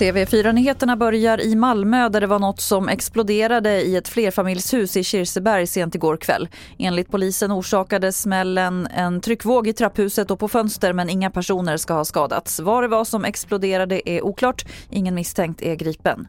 TV4-nyheterna börjar i Malmö där det var något som exploderade i ett flerfamiljshus i Kirseberg sent igår kväll. Enligt polisen orsakade smällen en tryckvåg i trapphuset och på fönster men inga personer ska ha skadats. Vad det var som exploderade är oklart. Ingen misstänkt är gripen.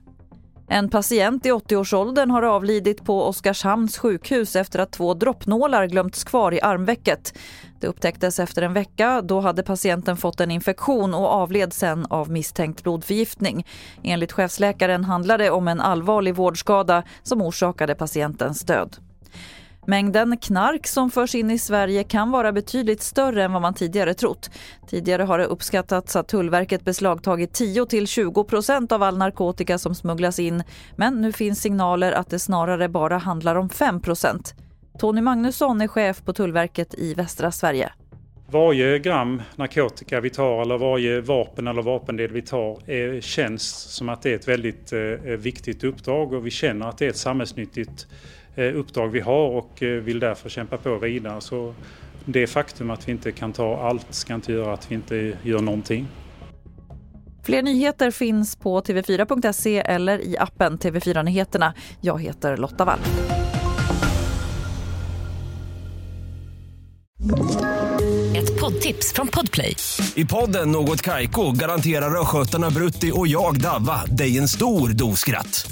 En patient i 80-årsåldern har avlidit på Oskarshamns sjukhus efter att två droppnålar glömts kvar i armvecket. Det upptäcktes efter en vecka. Då hade patienten fått en infektion och avled sen av misstänkt blodförgiftning. Enligt chefsläkaren handlar det om en allvarlig vårdskada som orsakade patientens död. Mängden knark som förs in i Sverige kan vara betydligt större än vad man tidigare trott. Tidigare har det uppskattats att Tullverket beslagtagit 10-20 procent av all narkotika som smugglas in. Men nu finns signaler att det snarare bara handlar om 5 procent. Tony Magnusson är chef på Tullverket i västra Sverige. Varje gram narkotika vi tar eller varje vapen eller vapendel vi tar är, känns som att det är ett väldigt eh, viktigt uppdrag och vi känner att det är ett samhällsnyttigt uppdrag vi har och eh, vill därför kämpa på vidare. Så det faktum att vi inte kan ta allt ska inte göra att vi inte gör någonting. Fler nyheter finns på tv4.se eller i appen TV4 Nyheterna. Jag heter Lotta Wall. Ett poddtips från Podplay. I podden Något Kaiko garanterar östgötarna Brutti och jag, Davva, dig en stor dos skratt.